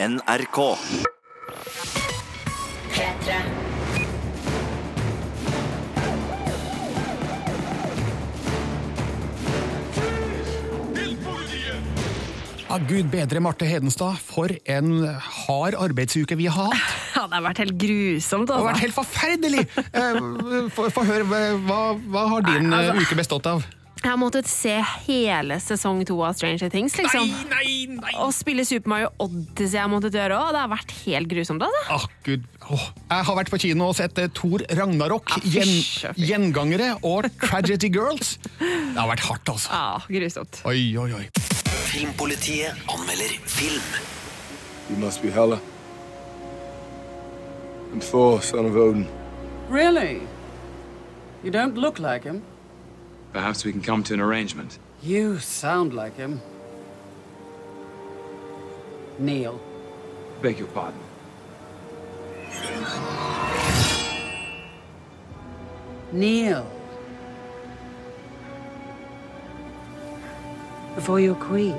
NRK. P3. Ja, Gud bedre Marte Hedenstad, for en hard arbeidsuke vi har hatt. Ja, det har vært helt grusomt, Det har vært altså. helt forferdelig! Eh, Få få høre, hva, hva har din Nei, altså- eh, uke bestått av? Jeg har måttet se hele sesong to av Stranger Things, liksom. nei, nei! nei! Og spille Super Mario Odyssey jeg har måttet gjøre òg. Det har vært helt grusomt, altså. Ah, Gud. Åh. Jeg har vært på kino og sett eh, Thor Ragnarok, Ah, gjen, fy. Gjengangere og Tragedy Girls. Det har vært hardt, altså. Ja, grusomt. Oi, oi, oi. Filmpolitiet anmelder film. You must be Hela. And Thor, son of Odin. Really? You don't look like him. Perhaps we can come to an arrangement. You sound like him. Neil. Beg your pardon. Neil. Before you're queen.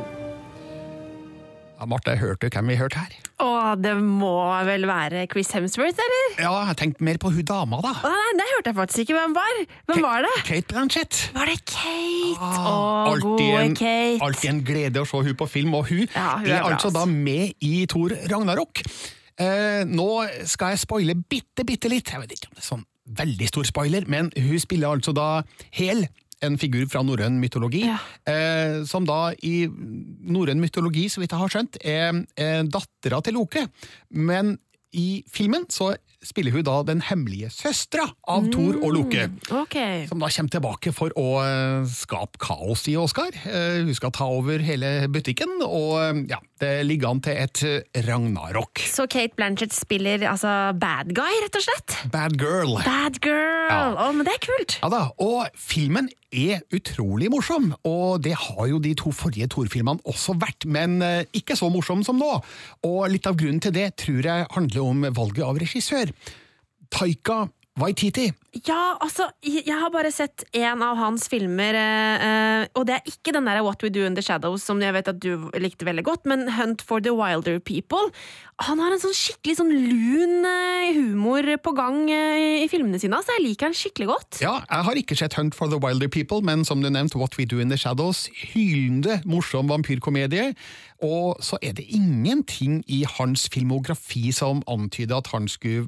Ja, Marte, hørte du hvem vi hørte her? Å, det må vel være Chris Hemsworth, eller? Ja, jeg tenkte mer på hun dama, da. Å, nei, det hørte jeg faktisk ikke hvem var. Hvem var det? Kate Blanchett. Var det Kate? Å, Ah, alltid gode en, Kate. alltid en glede å se hun på film, og hun, Ja, hun er, er altså da med i Thor Ragnarok. Eh, nå skal jeg spoile bitte, bitte litt. Jeg vet ikke om det er sånn veldig stor spoiler, men hun spiller altså da Hel, en figur fra norrøn mytologi, Ja. eh, som da i norrøn mytologi, så vidt jeg har skjønt, er, er dattera til Loke. Men i filmen så spiller hun da den hemmelige søstera av Thor og Loke. Okay. Som da kommer tilbake for å eh, skape kaos i Oscar. Eh, Hun skal ta over hele butikken, og eh, ja, det ligger an til et ragnarok. Så Kate Blanchett spiller altså bad guy, rett og slett? Bad girl. Bad girl! Ja. Å, men det er kult! Ja da, og filmen er utrolig morsom, og det har jo de to forrige Thor-filmene også vært, men ikke så morsom som nå. Og litt av grunnen til det tror jeg handler om valget av regissør. Taika Waititi. Ja, altså, jeg har bare sett én av hans filmer, eh, eh, og det er ikke den der What We Do In The Shadows som jeg vet at du likte veldig godt, men Hunt for the Wilder People. Han har en sånn skikkelig sånn lun eh, humor på gang i filmene sine, så jeg liker han skikkelig godt. Ja, jeg har ikke sett Hunt for the Wilder People, men som du nevnte, What We Do In The Shadows, hylende morsom vampyrkomedie. Og så er det ingenting i hans filmografi som antyder at han skulle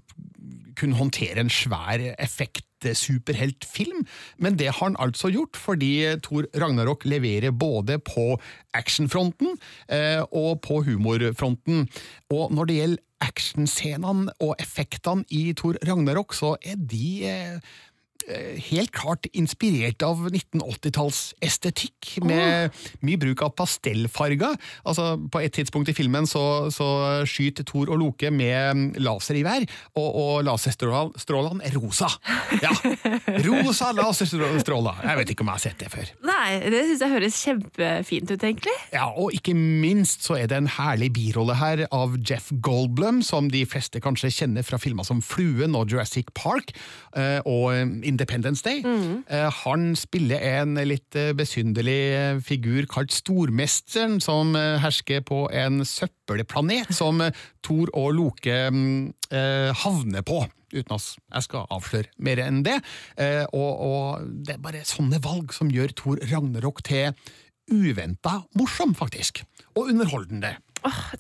kunne håndtere en svær effekt-superheltfilm, men det har han altså gjort, fordi Thor Ragnarok leverer både på actionfronten eh, og på humorfronten. Og når det gjelder actionscenene og effektene i Thor Ragnarok, så er de eh, helt klart inspirert av 1980-talls estetikk, med mye bruk av pastellfarger. Altså, på et tidspunkt i filmen så, så skyter Thor og Loke med lasergevær, og, og laserstrålene er rosa. Ja, rosa laserstråler. Jeg vet ikke om jeg har sett det før. Nei, det syns jeg høres kjempefint ut, egentlig. Ja, og ikke minst så er det en herlig birolle her av Jeff Goldblum, som de fleste kanskje kjenner fra filmer som Fluen og Jurassic Park eh, og eh, Independence Day. Eh, Han spiller en litt eh, besynderlig figur kalt Stormesteren, som eh, hersker på en søppelplanet som eh, Thor og Loke mm, eh, havner på. Uten at jeg skal avsløre mer enn det. Eh, og, og det er bare sånne valg som gjør Thor Ragnarok til uventa morsom, faktisk. Og underholdende.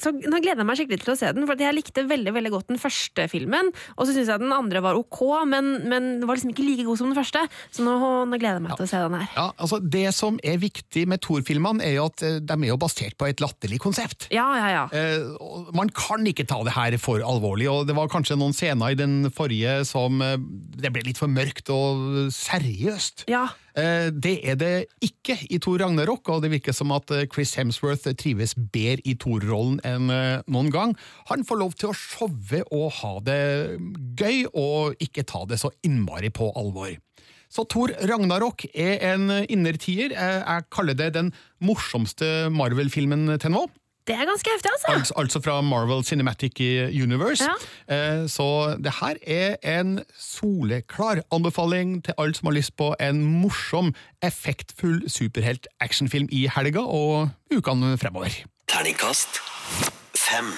Så Nå gleder jeg meg skikkelig til å se den, for jeg likte veldig veldig godt den første filmen. Og så syns jeg den andre var ok, men, men var liksom ikke like god som den første. Så nå, nå gleder jeg meg til å se den her. Ja, altså Det som er viktig med Thor-filmene, er jo at eh, de er jo basert på et latterlig konsept. Ja, ja, ja. Eh, man kan ikke ta det her for alvorlig, og det var kanskje noen scener i den forrige som eh, Det ble litt for mørkt og seriøst. Ja, Det er det ikke i Thor Ragnarok, og det virker som at eh, Chris Hemsworth trives bedre i Thor-rollen enn eh, noen gang. Han får lov til å showe og ha det gøy, og ikke ta det så innmari på alvor. Så Thor Ragnarok er en innertier. Eh, Jeg kaller det den morsomste Marvel-filmen til nå. Det er ganske heftig, altså. Altså, altså fra Marvel Cinematic Universe. Ja. Eh, Så det her er en soleklar anbefaling til alle som har lyst på en morsom, effektfull superhelt-actionfilm i helga og ukene fremover. Terningkast fem.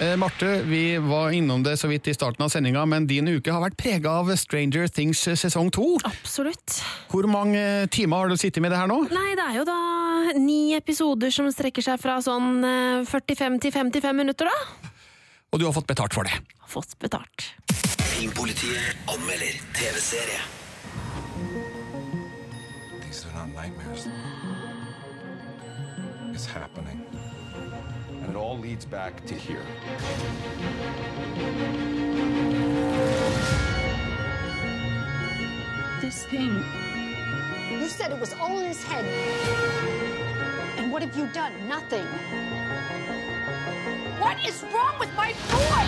Eh, Marte, vi var innom det så vidt i starten av sendinga, men din uke har vært prega av Stranger Things eh, sesong to. Absolutt. Hvor mange timer har du sittet med det her nå? Nei, det er jo da ni episoder som strekker seg fra sånn eh, 45 til 55 minutter, da. Og du har fått betalt for det. Fått betalt. Filmpolitiet anmelder TV-serie. These are not nightmares. It's happening. And it all leads back to here. This thing. You said it was all in his head. And what have you done? Nothing. What is wrong with my boy?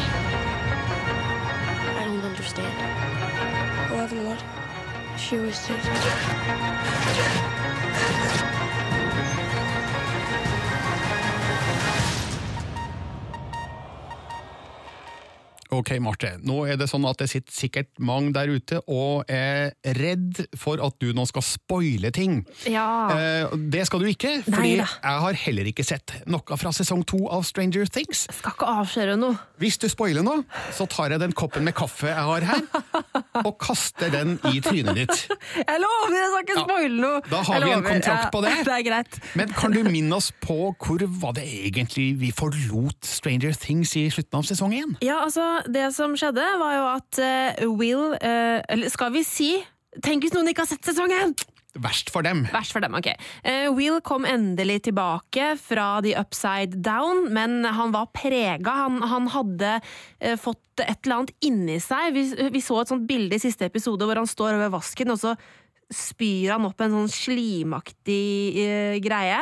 I don't understand. Eleven what? She was dead. Ok, Marte. Nå er det sånn at det sitter sikkert mange der ute og er redd for at du nå skal spoile ting. Ja. Eh, det skal du ikke, fordi Neida. jeg har heller ikke sett noe fra sesong to av Stranger Things. Jeg Skal ikke avsløre noe. Hvis du spoiler noe, så tar jeg den koppen med kaffe jeg har her, og kaster den i trynet ditt. Jeg lover, jeg skal ikke Ja, spoile noe! da har Jeg vi en kontrakt Ja, på det. Det er greit. Men kan du minne oss på hvor var det egentlig vi forlot Stranger Things i slutten av sesong én? Ja, altså, det som skjedde var jo at eh, Will eh, Eller skal vi si Tenk hvis noen ikke har sett sesongen! Verst for dem. Verst for dem, ok. Eh, Will kom endelig tilbake fra The Upside Down, men han var prega. Han, han hadde fått et eller annet inni seg. Vi, vi så et sånt bilde i siste episode hvor han står over vasken, og så spyr han opp en sånn slimaktig uh, greie.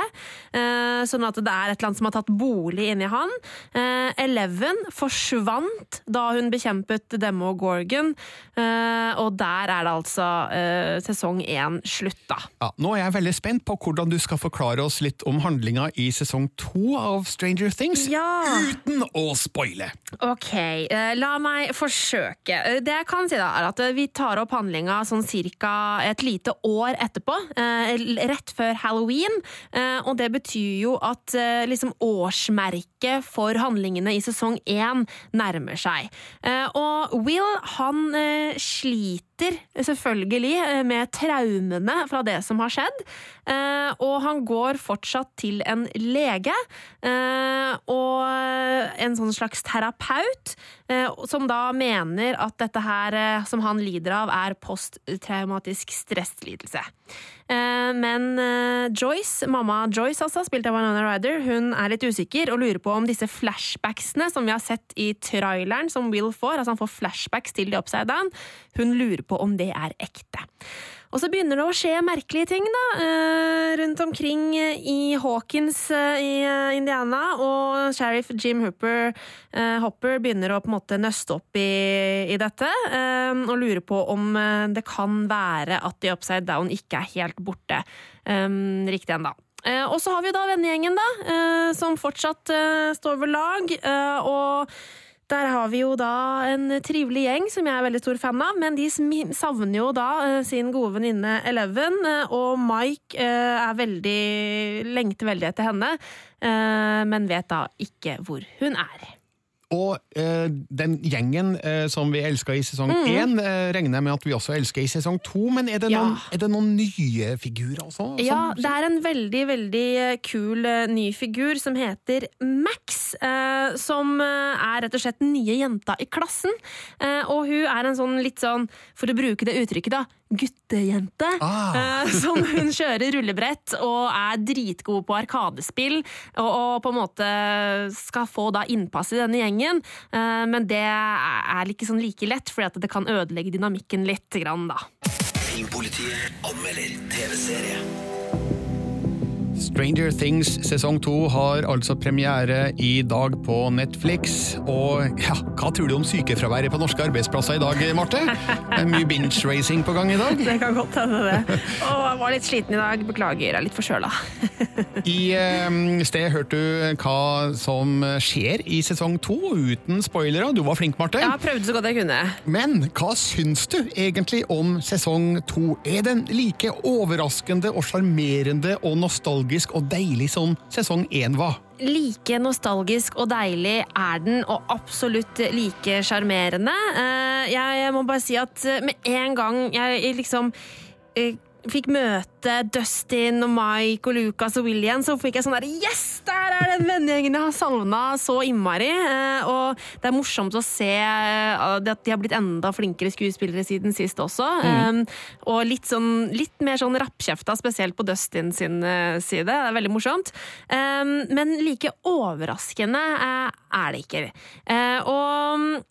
Uh, sånn at det er et eller annet som har tatt bolig inni han. Uh, Eleven forsvant da hun bekjempet Demo Gorgon, og der er det altså sesong én slutt, da. Ja, nå er jeg veldig spent på hvordan du skal forklare oss litt om handlinga i sesong to av Stranger Things, Ja. uten å spoile. Ok, la meg forsøke. Det jeg kan si da, er at vi tar opp handlinga sånn cirka et lite år etterpå, eh, rett før Halloween, eh, og det betyr jo at eh, liksom årsmerket for handlingene i sesong én nærmer seg. Og Will, han eh, sliter selvfølgelig eh, med traumene fra det som har skjedd, eh, og han går fortsatt til en lege, eh, og en sånn slags terapeut, som da mener at dette her som han lider av, er posttraumatisk stresslidelse. Eh, Men eh, Joyce, mamma Joyce altså, spilt av Winona Ryder, hun er litt usikker og lurer på om disse flashbacksene som vi har sett i traileren som Will får, altså han får flashbacks til The Upside Down, hun lurer på om det er ekte. Og så begynner det å skje merkelige ting da, eh, rundt omkring eh, i Hawkins eh, i Indiana, og sheriff Jim Hooper, Hopper begynner å på en måte nøste opp i, i dette, og lurer på om det kan være at The Upside Down ikke er helt borte riktig ennå. Og så har vi da vennegjengen, da, som fortsatt står ved lag, og der har vi jo da en trivelig gjeng som jeg er veldig stor fan av, men de savner jo da eh, sin gode venninne Eleven, eh, og Mike eh, er veldig, lengter veldig etter henne, men vet da ikke hvor hun er. Og eh, den gjengen eh, som vi elska i sesong én, eh, regner jeg med at vi også elsker i sesong to, men er det, Ja. noen, er det noen nye figurer også? som- Ja, det er en veldig, veldig eh, kul eh, ny figur som heter Max, eh, som er rett og slett den nye jenta i klassen. Og hun er en sånn litt sånn, for å bruke det uttrykket da, guttejente. Ah. Eh, som hun kjører rullebrett og er dritgod på arkadespill, og, og på en måte skal få da innpass i denne gjengen. Eh, men det er ikke sånn like lett, for det kan ødelegge dynamikken litt, grann, da. Filmpolitiet anmelder TV-serie. Stranger Things sesong to har altså premiere i dag på Netflix. Og ja, hva tror du om sykefraværet på norske arbeidsplasser i dag, Marte? Det er mye binge-racing på gang i dag. Det kan godt hende, det. Å, jeg var litt sliten i dag. Beklager, jeg er litt forkjøla. I eh, sted hørte du hva som skjer i sesong to, uten spoilere. Du var flink, Marte. Ja, prøvde så godt jeg kunne. Men hva syns du egentlig om sesong to? Er den like overraskende og sjarmerende og nostalgisk nostalgisk og deilig som sesong én var. Like nostalgisk og deilig er den, og absolutt like sjarmerende. Eh, Jeg må bare si at eh, med en gang jeg liksom eh, fikk møte Dustin og Mike og Lucas og William, så fikk jeg sånn der Yes! Der er den vennegjengen jeg har savna så innmari! Eh, Og det er morsomt å se eh, at de har blitt enda flinkere skuespillere siden sist også. Mm. Og litt, sånn, litt mer sånn rappkjefta, spesielt på Dustin sin eh, side. Det er veldig morsomt. Eh, Men like overraskende eh, er det ikke. Eh, Og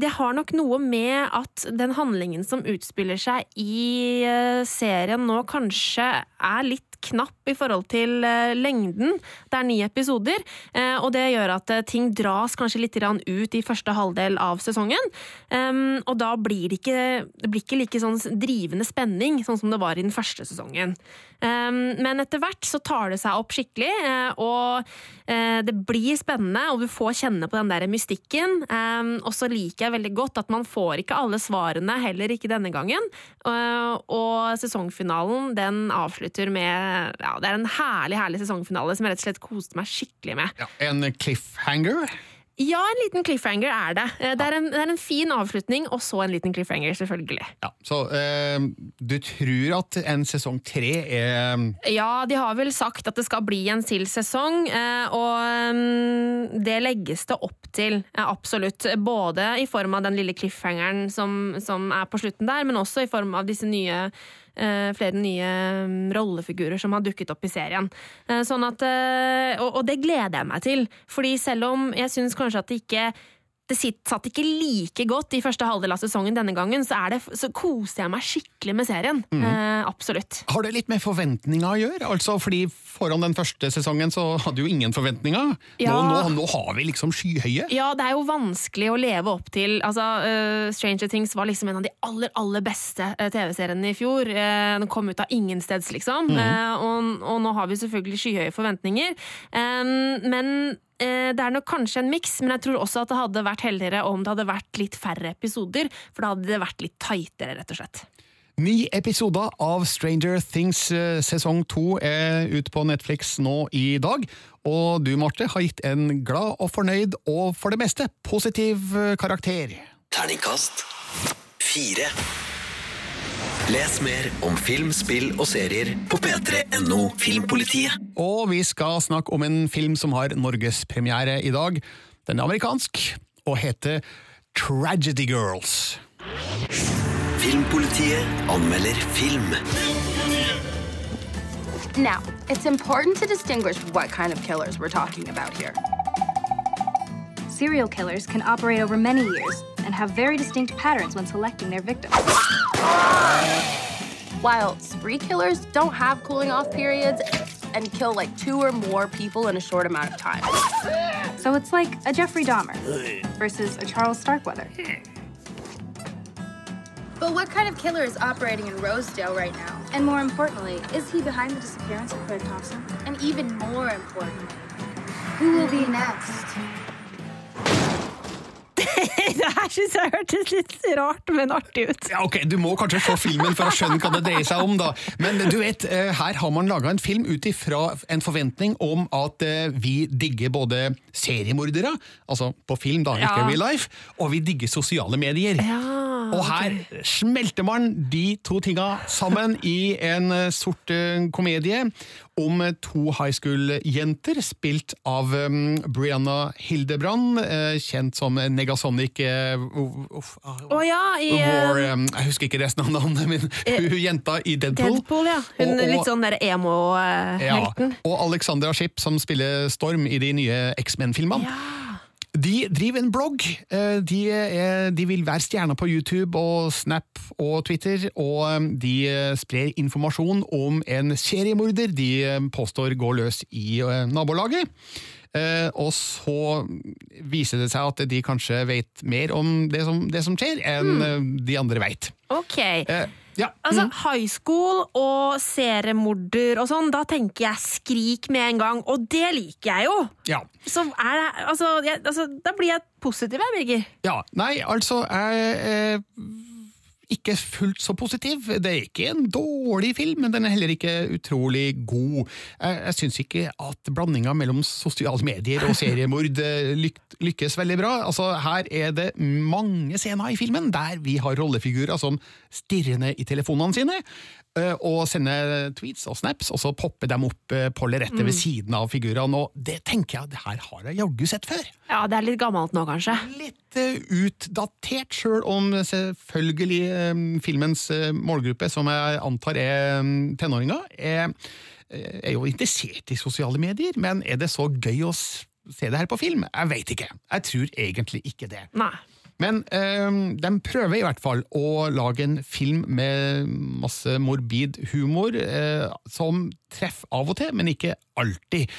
det har nok noe med at den handlingen som utspiller seg i eh, serien nå, kanskje er litt knapp i forhold til eh, lengden. Det er ni episoder, eh, og det gjør at ting dras kanskje litt ut i første halvdel av sesongen. Um, og da blir det ikke, det blir ikke like sånn drivende spenning, sånn som det var i den første sesongen. Men etter hvert så tar det seg opp skikkelig, eh, og eh, det blir spennende, og du får kjenne på den der mystikken. Og så liker jeg veldig godt at man får ikke alle svarene, heller ikke denne gangen. Uh, og sesongfinalen den avslutter med ja, Det er en herlig herlig sesongfinale som jeg rett og slett koste meg skikkelig med. Ja, en cliffhanger. Ja, en liten cliffhanger er det. Eh, Det er en, det er en fin avslutning, og så en liten cliffhanger, selvfølgelig. Ja, så eh, du tror at en sesong tre er Ja, de har vel sagt at det skal bli en til sesong, eh, og mm, det legges det opp til, eh, absolutt. Både i form av den lille cliffhangeren som, som er på slutten der, men også i form av disse nye flere nye mm, rollefigurer som har dukket opp i serien. Eh, Sånn at, eh, og, og det gleder jeg meg til, fordi selv om jeg syns kanskje at det ikke det sitt- satt ikke like godt i første halvdel av sesongen denne gangen, så, er det, så koser jeg meg skikkelig med serien. Eh, absolutt. Har det litt med forventninger å gjøre? Altså, fordi Foran den første sesongen så hadde jo ingen forventninger. Ja. Nå, nå, nå har vi liksom skyhøye. Ja, det er jo vanskelig å leve opp til altså, uh, Stranger Things var liksom en av de aller, aller beste uh, TV-seriene i fjor. Uh, den kom ut av ingensteds, liksom. Eh, og, og nå har vi selvfølgelig skyhøye forventninger. Um, men det er nok kanskje en miks, men jeg tror også at det hadde vært heldigere om det hadde vært litt færre episoder, for da hadde det vært litt tightere, rett og slett. Ni episoder av Stranger Things eh, sesong to er ute på Netflix nå i dag. Og du, Marte, har gitt en glad og fornøyd og for det meste positiv eh, karakter. Terningkast fire. Les mer om film, spill og serier på p3.no Filmpolitiet. Og vi skal snakke om en film som har norgespremiere i dag. Den er amerikansk og heter Tragedy Girls. Filmpolitiet anmelder film. Now, it's important to distinguish what kind of killers we're talking about here. Serial killers can operate over many years and have very distinct patterns when selecting their victims. While spree killers don't have cooling off periods and kill like two or more people in a short amount of time. So it's like a Jeffrey Dahmer versus a Charles Starkweather. But what kind of killer is operating in Rosedale right now? And more importantly, is he behind the disappearance of Fred Thompson? And even more important, who will be next? det her syns jeg hørtes litt rart, men artig ut. Ja, ok, Du må kanskje se filmen for å skjønne hva det dreier seg om. da. Men du vet, eh, her har man laga en film ut ifra en forventning om at eh, vi digger både seriemordere, altså på film, da, ikke Ja. real life, og vi digger sosiale medier. og her smelter man de to tinga sammen i en eh, sort komedie om to high school-jenter, spilt av um, Brianna Hildebrand, uh, kjent som Negasonic uh, uh, Å ja, i War, um, jeg husker ikke resten av navnet, men hun jenta i Deadpool. Deadpool, ja. Hun Og- og- litt sånn der ja, emo-helten. og Alexandra Shipp, som spiller Storm i de nye X-Men-filmene. De driver en blogg. Eh, De, er, de vil være stjerner på YouTube og Snap og Twitter, og eh, de eh, sprer informasjon om en seriemorder de eh, påstår går løs i eh, nabolaget. Eh, og så viser det seg at de kanskje vet mer om det som, det som skjer, enn mm. de andre veit. Ok. Ja. Altså, mm. High school og seriemorder og sånn, da tenker jeg skrik med en gang, og det liker jeg jo! Ja. Så er det, altså, jeg, altså, Da blir jeg positiv, jeg, Birger. Ja, nei, altså jeg, eh, ikke fullt så positiv. Det er ikke en dårlig film, men den er heller ikke utrolig god. Jeg, jeg syns ikke at blandinga mellom sosiale medier og seriemord eh, lyk, lykkes veldig bra. Altså, her er det mange scener i filmen der vi har rollefigurer som stirrer ned i telefonene sine. eh, Og sender tweets og snaps, og så popper de opp eh, på lerretet Mm. ved siden av figurene. Og det tenker jeg, det her har jeg jaggu sett før. Ja, det er litt gammelt nå, kanskje. Litt eh, utdatert, sjøl om selvfølgelig eh, filmens eh, målgruppe, som jeg antar er eh, tenåringer, er, er jo interessert i sosiale medier, men er det så gøy å se det her på film? Jeg veit ikke. Jeg tror egentlig ikke det. Nei. Men eh, de prøver i hvert fall å lage en film med masse morbid humor, eh, som treffer av og til, men ikke alltid.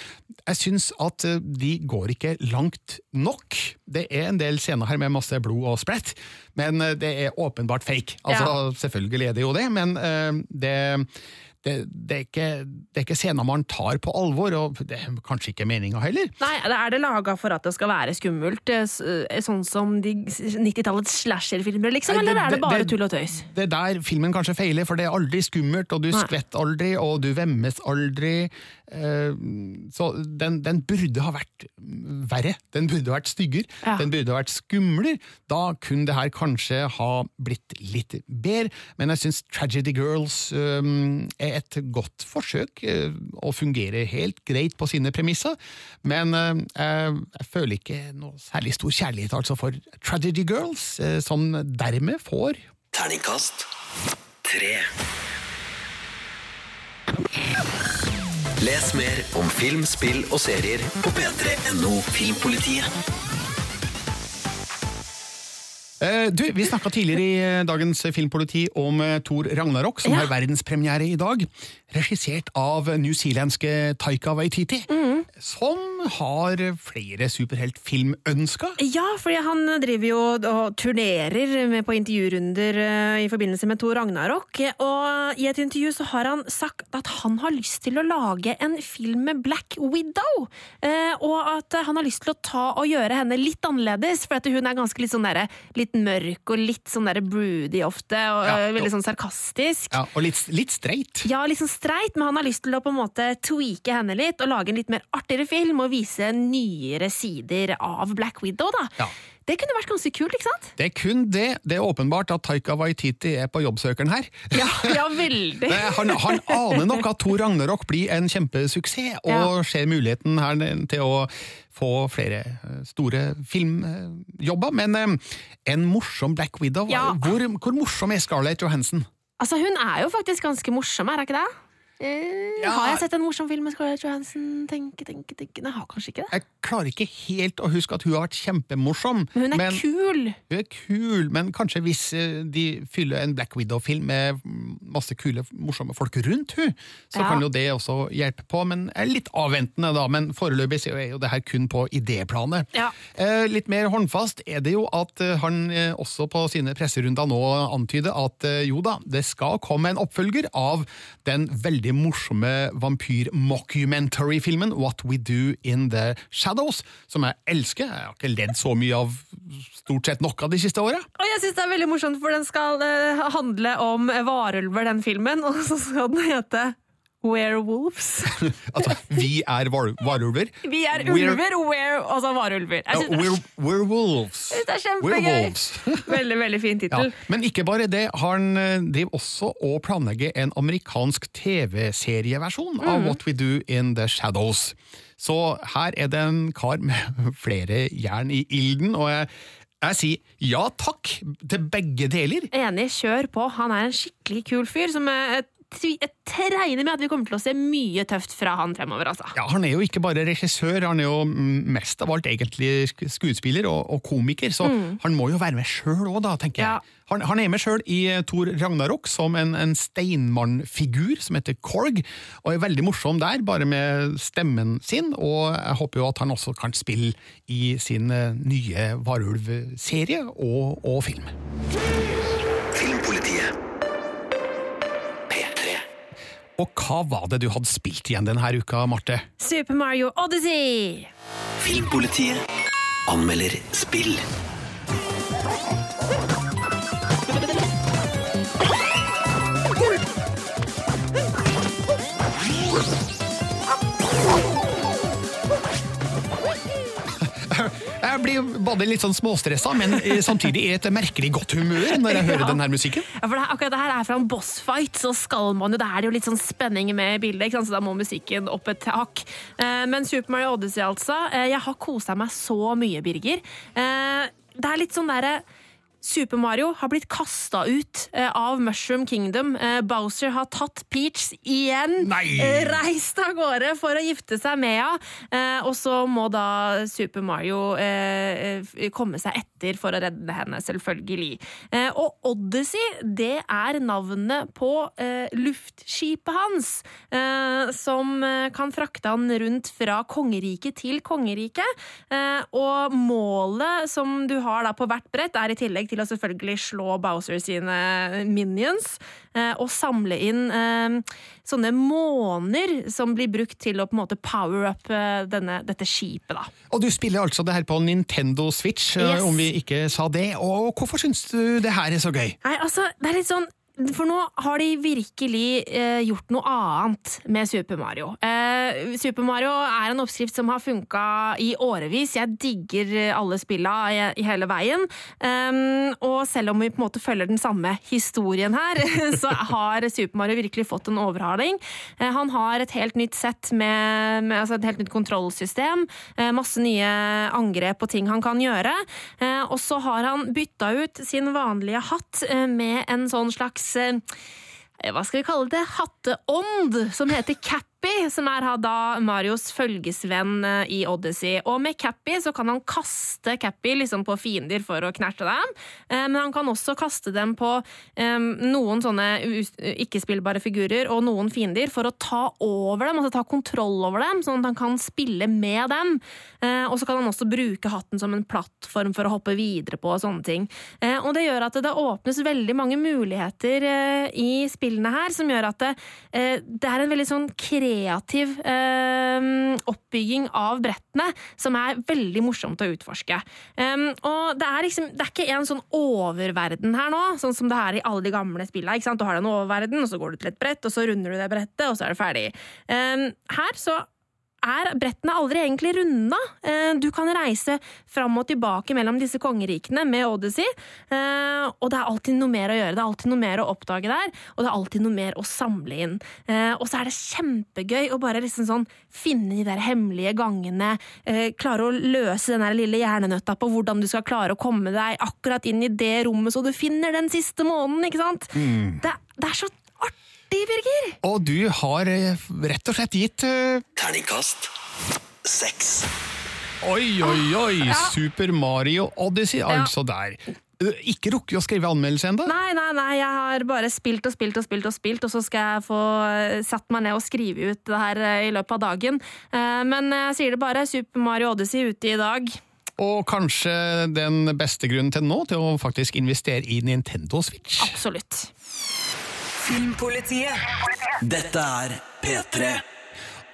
Jeg syns at eh, de går ikke langt nok. Det er en del scener her med masse blod og splett, men eh, det er åpenbart fake. Altså, Selvfølgelig er det jo det, men eh, det det, det, er ikke, det er ikke scener man tar på alvor, og det er kanskje ikke meninga heller. Nei, er det laga for at det skal være skummelt, eh, eh, sånn som de 90-tallets slasherfilmer, liksom? Nei, Eller er det det- bare det- tull og tøys? Det er der filmen kanskje feiler, for det er aldri skummelt, og du Nei. skvetter aldri, og du vemmes aldri. Eh, Så den, den burde ha vært verre. Den burde ha vært styggere. Ja. Den burde ha vært skumlere. Da kunne det her kanskje ha blitt litt bedre, men jeg syns Tragedy Girls um, er et godt forsøk, eh, og fungerer helt greit på sine premisser, men eh, jeg føler ikke noe særlig stor kjærlighet altså for Tragedy Girls, eh, som dermed får Terningkast tre. Les mer om film, spill og serier på p3.no Filmpolitiet. Eh, Du, Vi snakka tidligere i eh, dagens Filmpoliti om eh, Thor Ragnarok, som Ja. har verdenspremiere i dag. Regissert av newzealandske Taika Waititi, Mm. som har flere superheltfilmønsker. Ja, fordi han driver jo og turnerer med på intervjurunder i forbindelse med Thor Ragnarok. Og i et intervju så har han sagt at han har lyst til å lage en film med Black Widow. Og at han har lyst til å ta og gjøre henne litt annerledes, for at hun er ganske litt sånn derre litt mørk og litt sånn der broody ofte, og Ja, veldig sånn sarkastisk. Ja, og litt, litt streit. Ja, litt sånn streit, men han har lyst til å på en måte tweake henne litt og lage en litt mer artigere film og vise nyere sider av Black Widow, da. Ja. Det kunne vært ganske kult, ikke sant? Det er kun det. Det er åpenbart at Taika Waititi er på jobbsøkeren her. Ja, ja veldig. Han, han aner nok at Thor Ragnarok blir en kjempesuksess, og Ja. ser muligheten her til å få flere eh, store filmjobber. Men eh, en morsom Black Widow, Ja. hvor, hvor morsom er Scarlett Johansen? Altså, hun er jo faktisk ganske morsom, er hun ikke det? Eh, Ja. Har jeg sett en morsom film med Scarlett Johansson? Tenke, tenke, tenke Nei, har kanskje ikke det. Jeg klarer ikke helt å huske at hun har vært kjempemorsom. Men hun er kul! Hun er kul, men kanskje hvis eh, de fyller en Black Widow-film med masse kule, morsomme folk rundt hun, så Ja. kan jo det også hjelpe på. Men jeg er litt avventende, da. Men foreløpig er jo det her kun på idéplanet. Ja. Eh, litt mer håndfast er det jo at han også på sine presserunder nå antyder at jo da, det skal komme en oppfølger av den veldig morsomme vampyr-mockumentary-filmen What We Do In The Shadows, som jeg elsker. Jeg har ikke ledd så mye av stort sett noe av de siste åra. Og jeg synes det er veldig morsomt, for den skal eh, handle om varulver, den filmen, og så skal den hete Werewolves. Altså, vi er var varulver. Vi er ulver, were, altså varulver. Jeg Ja, synes er we're, werewolves. Det er kjempegøy! Veldig, veldig fin Ja, men ikke bare det, han eh, driver også og planlegger en amerikansk TV-serieversjon av What We Do In The Shadows. Så her er det en kar med flere jern i ilden, og jeg, jeg sier ja takk til begge deler. Enig, kjør på. Han er en skikkelig kul fyr som jeg, jeg regner med at vi kommer til å se mye tøft fra han fremover, altså. Ja, Han er jo ikke bare regissør, han er jo mm, mest av alt egentlig skuespiller og, og komiker, så han må jo være med sjøl òg, da, tenker Ja. jeg. Han, han er med sjøl i eh, Thor Ragnarok som en, en steinmannfigur som heter Korg, og er veldig morsom der, bare med stemmen sin, og jeg håper jo at han også kan spille i sin eh, nye varulvserie og, og film. Filmpolitiet. P3. Og hva var det du hadde spilt igjen denne uka, Marte? Super Mario Odyssey! Filmpolitiet anmelder spill. Både litt sånn småstressa, men eh, samtidig i et merkelig godt humør når jeg hører Ja. denne musikken. Ja, for det, akkurat det her er fra en bossfight, så skal man jo, det er jo litt sånn spenning med bildet, ikke sant? så da må musikken opp et hakk. Eh, men Super Mario Odyssey, altså. Eh, jeg har kosa meg så mye, Birger. Det er litt sånn derre Super Mario har blitt kasta ut eh, av Mushroom Kingdom. Eh, Bowser har tatt Peach igjen. Nei! Eh, reist av gårde for å gifte seg med henne. Eh, og så må da Super Mario komme seg etter for å redde henne, selvfølgelig. Eh, og Odyssey, det er navnet på eh, luftskipet hans, eh, som kan frakte han rundt fra kongerike til kongerike. Eh, og målet som du har da på hvert brett, er i tillegg til å selvfølgelig slå Bowser sine minions, eh, og samle inn eh, sånne måner som blir brukt til å på en måte power up eh, denne, dette skipet, da. Og du spiller altså det her på Nintendo Switch, Yes. om vi ikke sa det. Og hvorfor syns du det her er så gøy? Nei, altså, det er litt sånn for nå har de virkelig eh, gjort noe annet med Super Mario. Eh, Super Mario er en oppskrift som har funka i årevis. Jeg digger eh, alle spilla i, i hele veien. Um, og selv om vi på en måte følger den samme historien her, så har Super Mario virkelig fått en overhaling. Eh, han har et helt nytt sett med, med altså et helt nytt kontrollsystem, eh, masse nye angrep og ting han kan gjøre. Eh, og så har han bytta ut sin vanlige hatt eh, med en sånn slags eh, hva skal vi kalle det, hatteånd, som heter Cappy, som er da Marios følgesvenn eh, i Odyssey. Og med Cappy så kan han kaste Cappy liksom på fiender for å knerte dem, eh, men han kan også kaste dem på eh, noen sånne ikke-spillbare figurer og noen fiender for å ta over dem, altså ta kontroll over dem, sånn at han kan spille med dem. Og så kan han også bruke hatten som en plattform for å hoppe videre på og sånne ting. Og det gjør at det åpnes veldig mange muligheter i spillene her, som gjør at det, det er en veldig sånn kreativ eh, oppbygging av brettene, som er veldig morsomt å utforske. Um, og det er liksom, det er ikke en sånn oververden her nå, sånn som det er i alle de gamle spillene. Ikke sant? Du har den oververden, og så går du til et brett, og så runder du det brettet, og så er det ferdig. Um, her så er brettene aldri egentlig runda. Eh, Du kan reise fram og tilbake mellom disse kongerikene med Odyssey, eh, og det er alltid noe mer å gjøre. Det er alltid noe mer å oppdage der, og det er alltid noe mer å samle inn. Eh, Og så er det kjempegøy å bare liksom sånn finne de der hemmelige gangene, klare å løse den der lille hjernenøtta på hvordan du skal klare å komme deg akkurat inn i det rommet så du finner den siste månen, ikke sant? Det, det er så artig, Birger! Og du har eh, rett og slett gitt uh... Terningkast seks. Oi, oi, oi! Super Mario Odyssey, altså der. Eh, Ikke rukket å skrive anmeldelse ennå? Nei, nei, nei, jeg har bare spilt og spilt og spilt, og spilt, og så skal jeg få satt meg ned og skrive ut det her i løpet av dagen. Eh, Men jeg sier det bare, Super Mario Odyssey ute i dag. Og kanskje den beste grunnen til nå til å faktisk investere i Nintendo Switch. Absolutt. Filmpolitiet. Dette er P3.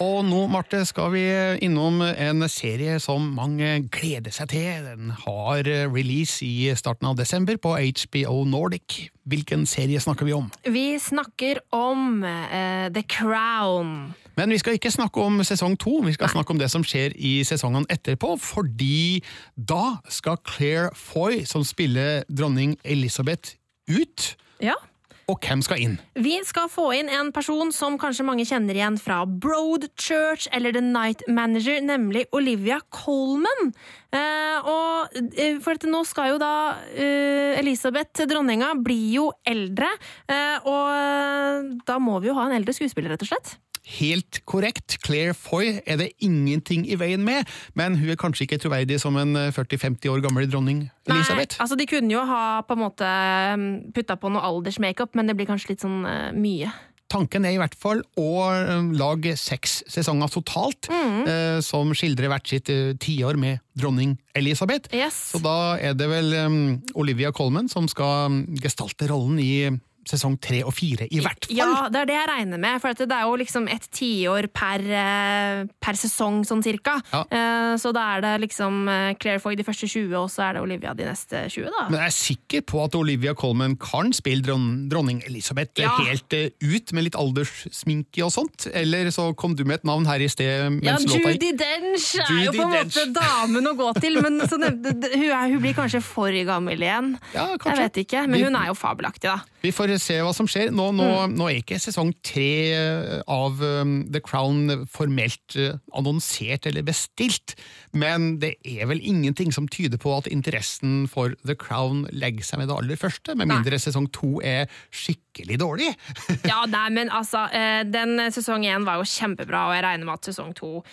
Og nå, Marte, skal vi innom en serie som mange gleder seg til. Den har release i starten av desember på HBO Nordic. Hvilken serie snakker vi om? Vi snakker om uh, The Crown. Men vi skal ikke snakke om sesong to, vi skal snakke om det som skjer i sesongene etterpå, fordi da skal Claire Foy, som spiller dronning Elisabeth, ut. Ja. Og hvem skal inn? Vi skal få inn en person som kanskje mange kjenner igjen fra Broadchurch eller The Night Manager, nemlig Olivia Colman. Eh, og eh, for nå skal jo da eh, Elisabeth, dronninga, bli jo eldre, eh, og eh, da må vi jo ha en eldre skuespiller, rett og slett. Helt korrekt, Claire Foy er det ingenting i veien med, men hun er kanskje ikke troverdig som en 40-50 år gammel dronning Elisabeth. Nei, altså De kunne jo ha på en måte putta på noe aldersmakeup, men det blir kanskje litt sånn uh, mye. Tanken er i hvert fall å eh, lage seks sesonger totalt, eh, som skildrer hvert sitt eh, tiår med dronning Elisabeth. Yes. Så da er det vel um, Olivia Colman som skal mm, gestalte rollen i sesong tre og fire, i hvert fall. Ja, det er det jeg regner med, for at det er jo liksom et tiår per, eh, per sesong, sånn cirka. Ja. Eh, Så da er det liksom eh, Claire Foy de første 20, og så er det Olivia de neste 20, da. Men jeg er sikker på at Olivia Colman kan spille dron dronning Elisabeth Ja. helt ut, med litt alderssminke og sånt. Eller så kom du med et navn her i sted Ja, mens låta gikk. Judy Dench er jo på en måte Dench. damen å gå til, men så nevnte, hun, er, hun blir kanskje for gammel igjen. Ja, Jeg vet ikke, men hun er jo fabelaktig, da. Vi får se hva som skjer. Nå, nå, Mm. nå er ikke sesong tre eh, av um, The Crown formelt eh, annonsert eller bestilt, men det er vel ingenting som tyder på at interessen for The Crown legger seg med det aller første, med Nei. mindre sesong to er skikkelig dårlig. Ja, nei, men altså, eh, den sesong én var jo kjempebra, og jeg regner med at sesong to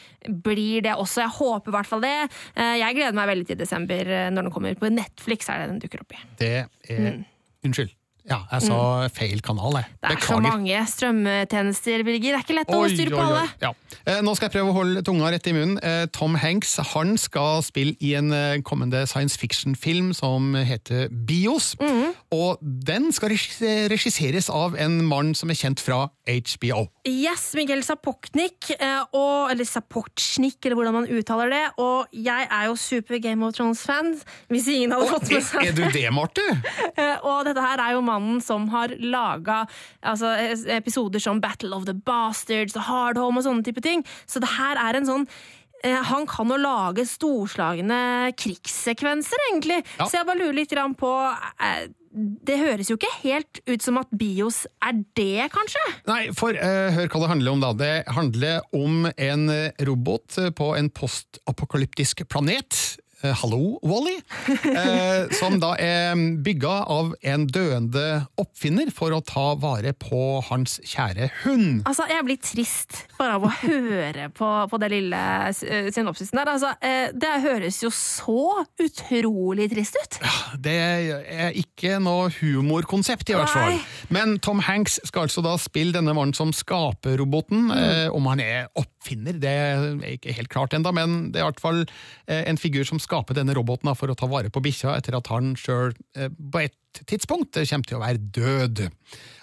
blir det også. Jeg håper i hvert fall det. Jeg gleder meg veldig til desember, når den kommer på Netflix. er det den dukker opp i. Det er Unnskyld. Ja, jeg sa feil kanal, jeg. Mm. Det er så mange strømmetjenester, Birger. Det er ikke lett å styre på alle. Ja. Eh, Nå skal jeg prøve å holde tunga rett i munnen. Eh, Tom Hanks han skal spille i en eh, kommende science fiction-film som heter Bios. Mm. Og den skal regisseres av en mann som er kjent fra HBO. Yes, Miguel Sapoknik, eh, og, eller Sapochnik, eller hvordan man uttaler det. Og jeg er jo super Game of Thrones-fan, hvis ingen hadde fått med seg Er du det, Marte? Og dette her er jo mannen som har laga altså, episoder som Battle of the Bastards og Hard Home og sånne type ting. Så det her er en sånn eh, han kan jo lage storslagne krigssekvenser, egentlig. Ja. Så jeg bare lurer litt på eh, Det høres jo ikke helt ut som at Bios er det, kanskje? Nei, for eh, hør hva det handler om da. Det handler om en robot på en postapokalyptisk planet. Eh, Hallo, Wally! Eh, som da er bygga av en døende oppfinner for å ta vare på hans kjære hund. Altså, Jeg blir trist bare av å høre på, på det lille eh, synopsisen der. Altså, det høres jo så utrolig trist ut. Det er ikke noe humorkonsept, i hvert fall. Men Tom Hanks skal altså da spille denne mannen som skaper roboten. Eh, om han er oppfinner, det er ikke helt klart ennå, men det er i hvert fall eh, en figur som skaper denne roboten for å ta vare på bikkja etter at han sjøl eh, på et tidspunkt eh, kommer til å være død.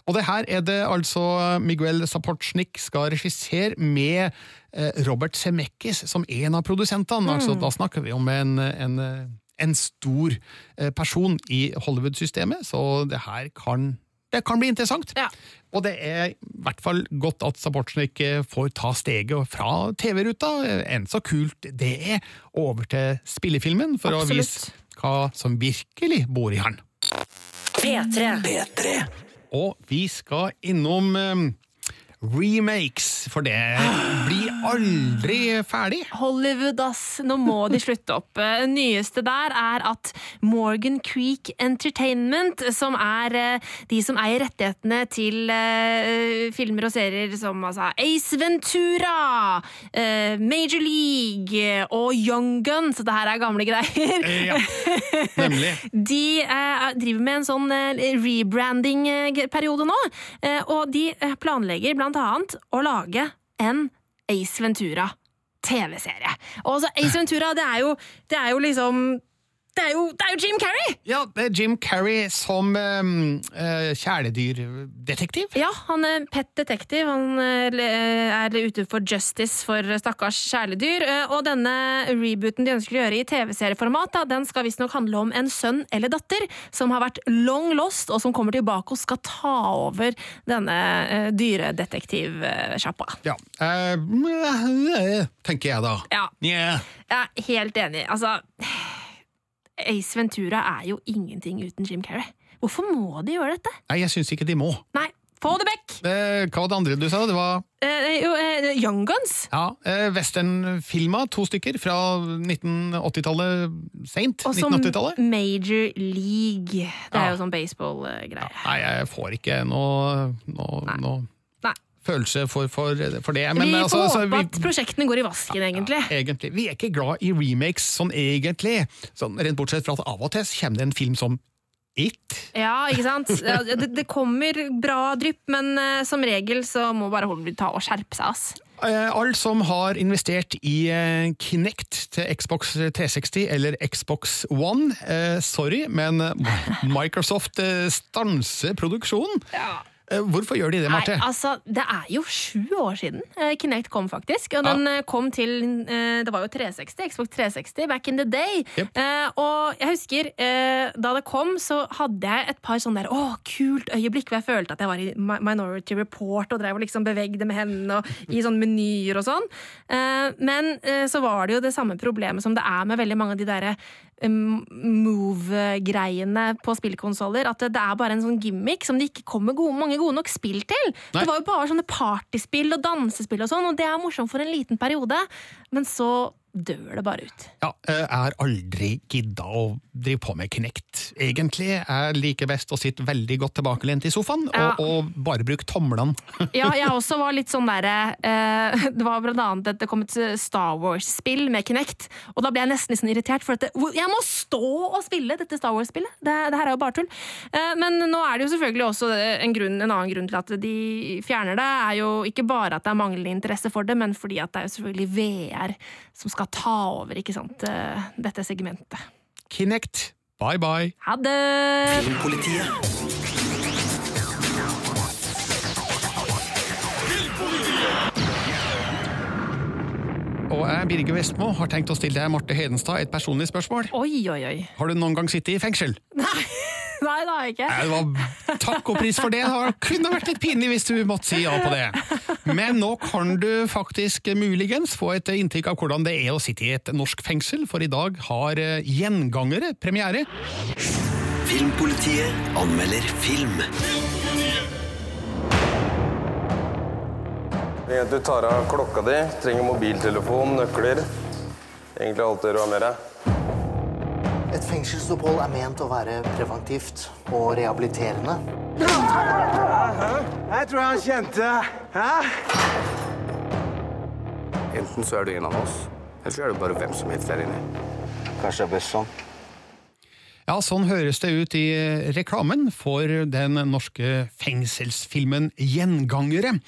Og det her er det altså Miguel Sapochnik skal regissere med Robert Semekis som en av produsentene. Altså, da snakker vi om en, en, en stor person i Hollywood-systemet, så det her kan, det kan bli interessant. Og det er i hvert fall godt at Sapochnik eh, får ta steget fra TV-ruta, enn så kult det er, over til spillefilmen, for å vise hva som virkelig bor i han. P3. Og vi skal innom eh, remakes, for det blir aldri ferdig. Hollywood, ass. Nå må de slutte opp. Det nyeste der er at Morgan Creek Entertainment, som er eh, de som eier rettighetene til eh, filmer og serier som altså, Ace Ventura, eh, Major League og Young Gun, så det her er gamle greier. Ja, nemlig. De eh, driver med en sånn eh, rebranding-periode nå, eh, og de eh, planlegger blant annet å lage en Ace Ventura TV-serie. Og altså, Ace Ventura, det er jo, det er jo liksom det er, jo, det er jo Jim Carrey! Ja, det er Jim Carrey som um, uh, kjæledyrdetektiv. Ja, han er pet detektiv. Han eh, er ute for justice for stakkars kjæledyr. eh, Og denne rebooten de ønsker å gjøre i TV-serieformat, den skal visstnok handle om en sønn eller datter som har vært long lost, og som kommer tilbake og skal ta over denne uh, dyredetektivsjappa. Ja. Uh, tenker jeg da. Ja. Yeah. Jeg er helt enig. Altså Ace Ventura er jo ingenting uten Jim Carrey. Hvorfor må de gjøre dette? Nei, jeg syns ikke de må. Nei, få det vekk! Eh, hva var det andre du sa? Det var Eh, jo, eh, Young Guns. ja, eh, Westernfilma, to stykker, fra 1980-tallet seint. Og så 1980-tallet. Major League. Det er Ja. jo sånn baseball-greie. Nei, jeg får ikke noe, noe, noe. Følelse for, for, for det. vi altså, får altså, håpe vi- at prosjektene går i vasken, egentlig. Egentlig. Vi er ikke glad i remakes sånn egentlig. Sånn, rent bortsett fra at av og til kommer det en film som It. Ja, ikke sant? Det, det kommer bra drypp, men uh, som regel så må bare Hollywood ta og skjerpe seg, ass. Eh, Alle som har investert i eh, Kinect til Xbox 360 eller Xbox One, sorry, men Microsoft stanser produksjonen. Eh, Hvorfor gjør de det, Marte? Nei, altså, det er jo sju år siden eh, Kinect kom, faktisk. Og den ah. kom til eh, Det var jo 360, Xbox 360 back in the day. Yep. og jeg husker eh, da det kom, så hadde jeg et par sånne der Å, kult øyeblikk hvor jeg følte at jeg var i Minority Report og drev og liksom bevegde med hendene og i sånne menyer og sånn. Eh, men eh, så var det jo det samme problemet som det er med veldig mange av de derre move-greiene på spillkonsoller. At det, det er bare en sånn gimmick som det ikke kommer gode, mange gode nok spill til. Nei. Det var jo bare sånne partyspill og dansespill og sånn, og det er morsomt for en liten periode, men så dør det bare ut. Ja, jeg har aldri gidda å drive på med Kinect, egentlig. Jeg liker best å sitte veldig godt tilbakelent i sofaen Ja. og, og bare bruke tomlene. Ja, jeg også var litt sånn derre eh, Det var blant annet at det kom et Star Wars-spill med Kinect, og da ble jeg nesten litt sånn irritert, for at det, jeg må stå og spille dette Star Wars-spillet! Det, det her er jo bare tull. Eh, men nå er det jo selvfølgelig også en, grunn, en annen grunn til at de fjerner det, er jo ikke bare at det er manglende interesse for det, men fordi at det er jo selvfølgelig VR som skal ta over, ikke sant, eh, dette segmentet. Kinect, bye bye. Ha det! Filmpolitiet. Og jeg, Birger Vestmo, har tenkt å stille deg, Marte Hedenstad, et personlig spørsmål. Oi, oi, oi. Har du noen gang sittet i fengsel? Nei, det har jeg ikke. Nei, det var takk og pris for det. Det kunne vært litt pinlig hvis du måtte si ja på det. Men nå kan du faktisk muligens få et inntrykk av hvordan det er å sitte i et norsk fengsel, for i dag har eh, Gjengangere premiere. Filmpolitiet anmelder film. Du tar av klokka di, trenger mobiltelefon, nøkler. Egentlig alt det du har med deg. Et fengselsopphold er ment å være preventivt og rehabiliterende. Jeg tror han kjente Hæ? Enten så er du en av oss, eller så er du bare hvem som helst der inne. Kanskje det er best sånn. Ja, sånn høres det ut i reklamen for den norske fengselsfilmen Gjengangere.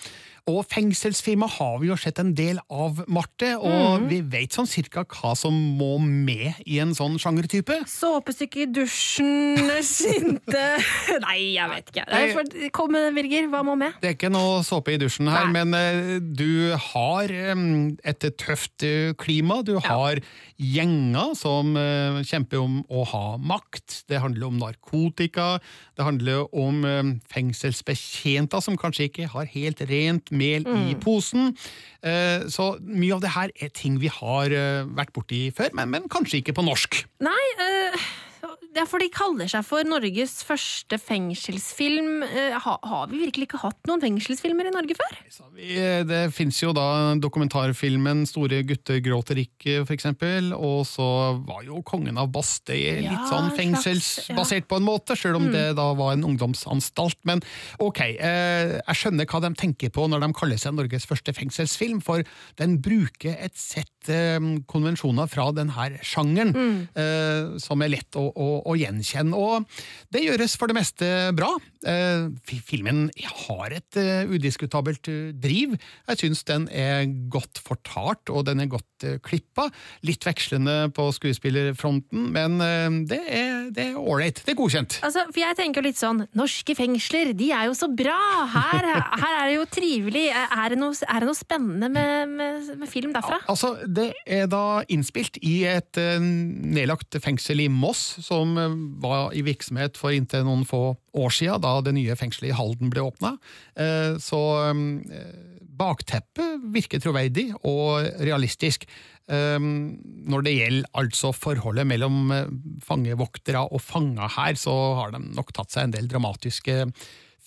Og fengselsfilmer har vi jo sett en del av, Marte, og mm. vi vet sånn cirka hva som må med i en sånn sjangertype. Såpestykke i dusjen, sinte Nei, jeg vet ikke. Nei. For- Kom med, Birger. Hva må med? Det er ikke noe såpe i dusjen her, men eh, du har eh, et tøft eh, klima. Du har gjenger som kjemper om å ha makt. Det handler om narkotika. Det handler om fengselsbetjenter som kanskje ikke har helt rent mel i Mm. posen. Eh, Så mye av det her er ting vi har eh, vært borti før, men, men kanskje ikke på norsk. Nei, eh, er for de kaller seg for Norges første fengselsfilm. Eh, ha, har vi virkelig ikke hatt noen fengselsfilmer i Norge før? Eh, Det fins jo da dokumentarfilmen 'Store gutter gråter ikke', for eksempel. Og så var jo 'Kongen av Bastøy' litt Ja, sånn fengselsbasert ja. på en måte, sjøl om Mm. det da var en ungdomsanstalt. Men ok, eh, jeg skjønner hva de tenker på når de kaller seg Norges første fengselsfilm, for den bruker et sett konvensjoner fra denne sjangeren Mm. som er lett å, å, å gjenkjenne. Og det gjøres for det meste bra. Eh, filmen har et eh, udiskutabelt eh, driv. Jeg syns den er godt fortalt, og den er godt uh, klippa. Litt vekslende på skuespillerfronten, men eh, det er det ålreit. Det er godkjent. Altså, for jeg tenker litt sånn Norske fengsler, de er jo så bra! Her, her er det jo trivelig. Er det noe, er det noe spennende med, med, med film derfra? Altså, Det er da innspilt i et eh, nedlagt fengsel i Moss, som eh, var i virksomhet for inntil noen få år siden, da det nye fengselet i Halden ble åpna. Så eh, bakteppet virker troverdig og realistisk. eh, Når det gjelder altså forholdet mellom eh, fangevoktere og fanger her, så har de nok tatt seg en del dramatiske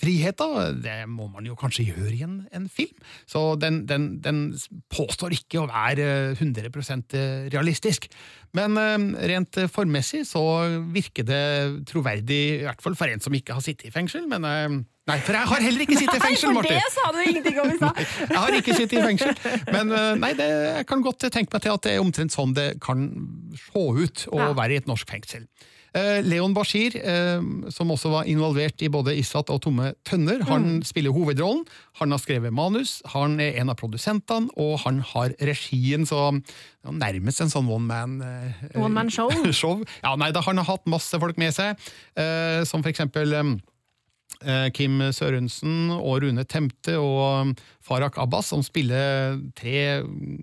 friheter. Det må man jo kanskje gjøre i en, en film. Så den, den, den påstår ikke å være 100% realistisk. Men eh, rent formmessig så virker det troverdig, i hvert fall for en som ikke har sittet i fengsel. Men eh, Nei, for jeg har heller ikke sittet i fengsel, Nei, Martin. for det sa du ingenting om i stad! Jeg har ikke sittet i fengsel, men eh, nei, det, jeg kan godt tenke meg til at det er omtrent sånn det kan se ut å Ja. være i et norsk fengsel. Eh, Leon Bashir, eh, som også var involvert i både Issat og Tomme tønner, han spiller hovedrollen. Han har skrevet manus, han er en av produsentene, og han har regien, så nærmest en sånn one man eh, One man show. show. Ja, nei, da, han har hatt masse folk med seg, som for eksempel Kim Sørensen og Rune Temte og Farak Abbas, som spiller tre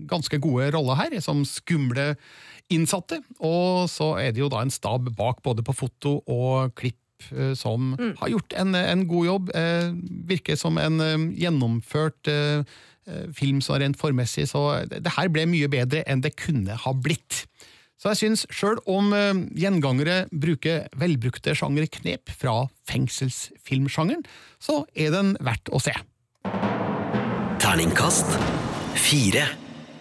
ganske gode roller her, som skumle innsatte. Og så er det jo da en stab bak, både på foto og klipp, som som har gjort en, en god jobb. Eh, virker som en eh, gjennomført eh, eh, film så rent formessig, så det, det her ble mye bedre enn det kunne ha blitt. Så jeg syns, sjøl om eh, gjengangere bruker velbrukte sjangerknep fra fengselsfilmsjangeren, så er den verdt å se. Terningkast fire.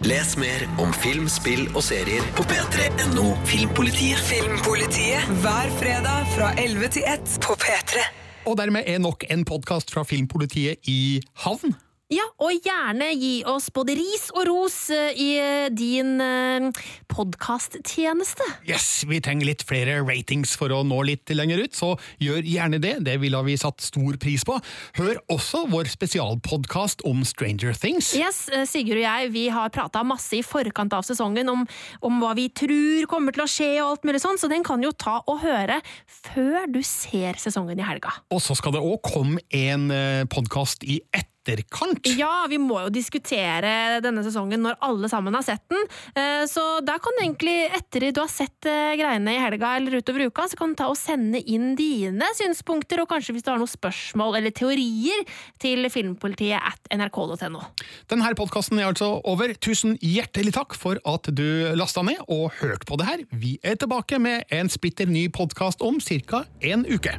Les mer om film, spill og serier på p3.no Filmpolitiet. Filmpolitiet hver fredag fra 11 til 1 på P3. Og dermed er nok en podkast fra Filmpolitiet i havn. Ja, og gjerne gi oss både ris og ros eh, i eh, din uh, podkasttjeneste. Yes, vi trenger litt flere ratings for å nå litt lenger ut, så gjør gjerne det. Det ville vi satt stor pris på. Hør også vår spesialpodkast om Stranger Things. Yes, eh, Sigurd og jeg vi har prata masse i forkant av sesongen om, om hva vi tror kommer til å skje, og alt mulig sånn, så den kan jo ta og høre før du ser sesongen i helga. Og så skal det òg komme en podkast i etterkant. Ja, vi må jo diskutere denne sesongen når alle sammen har sett den. Eh, Så der kan du egentlig, etter du har sett eh, greiene i helga eller utover uka, så kan du ta og sende inn dine synspunkter, og kanskje hvis du har noen spørsmål eller teorier, til filmpolitiet at nrk.no. Denne podkasten er altså over. Tusen hjertelig takk for at du lasta ned og hørte på det her. Vi er tilbake med en splitter ny podkast om ca. en uke.